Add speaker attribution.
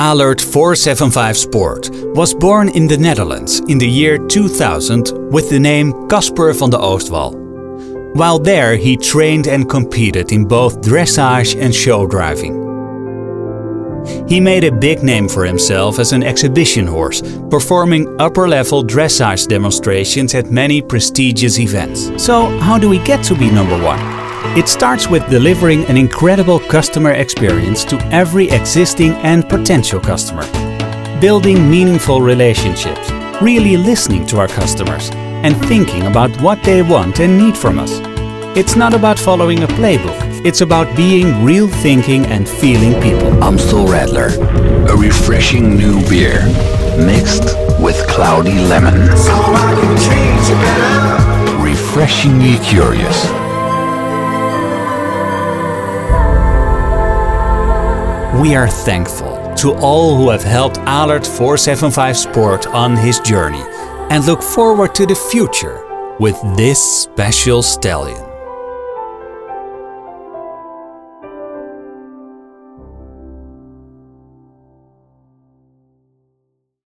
Speaker 1: Alert 475 Sport was born in the Netherlands in the year 2000 with the name Casper van de Oostwal. While there, he trained and competed in both dressage and show driving. He made a big name for himself as an exhibition horse, performing upper level dressage demonstrations at many prestigious events. So, how do we get to be number one? It starts with delivering an incredible customer experience to every existing and potential customer. Building meaningful relationships, really listening to our customers, and thinking about what they want and need from us. It's not about following a playbook, it's about being real thinking and feeling people.
Speaker 2: Amstel Radler, a refreshing new beer mixed with cloudy lemon. Refreshingly curious.
Speaker 1: We are thankful to all who have helped Alert 475 Sport on his journey and look forward to the future with this special stallion.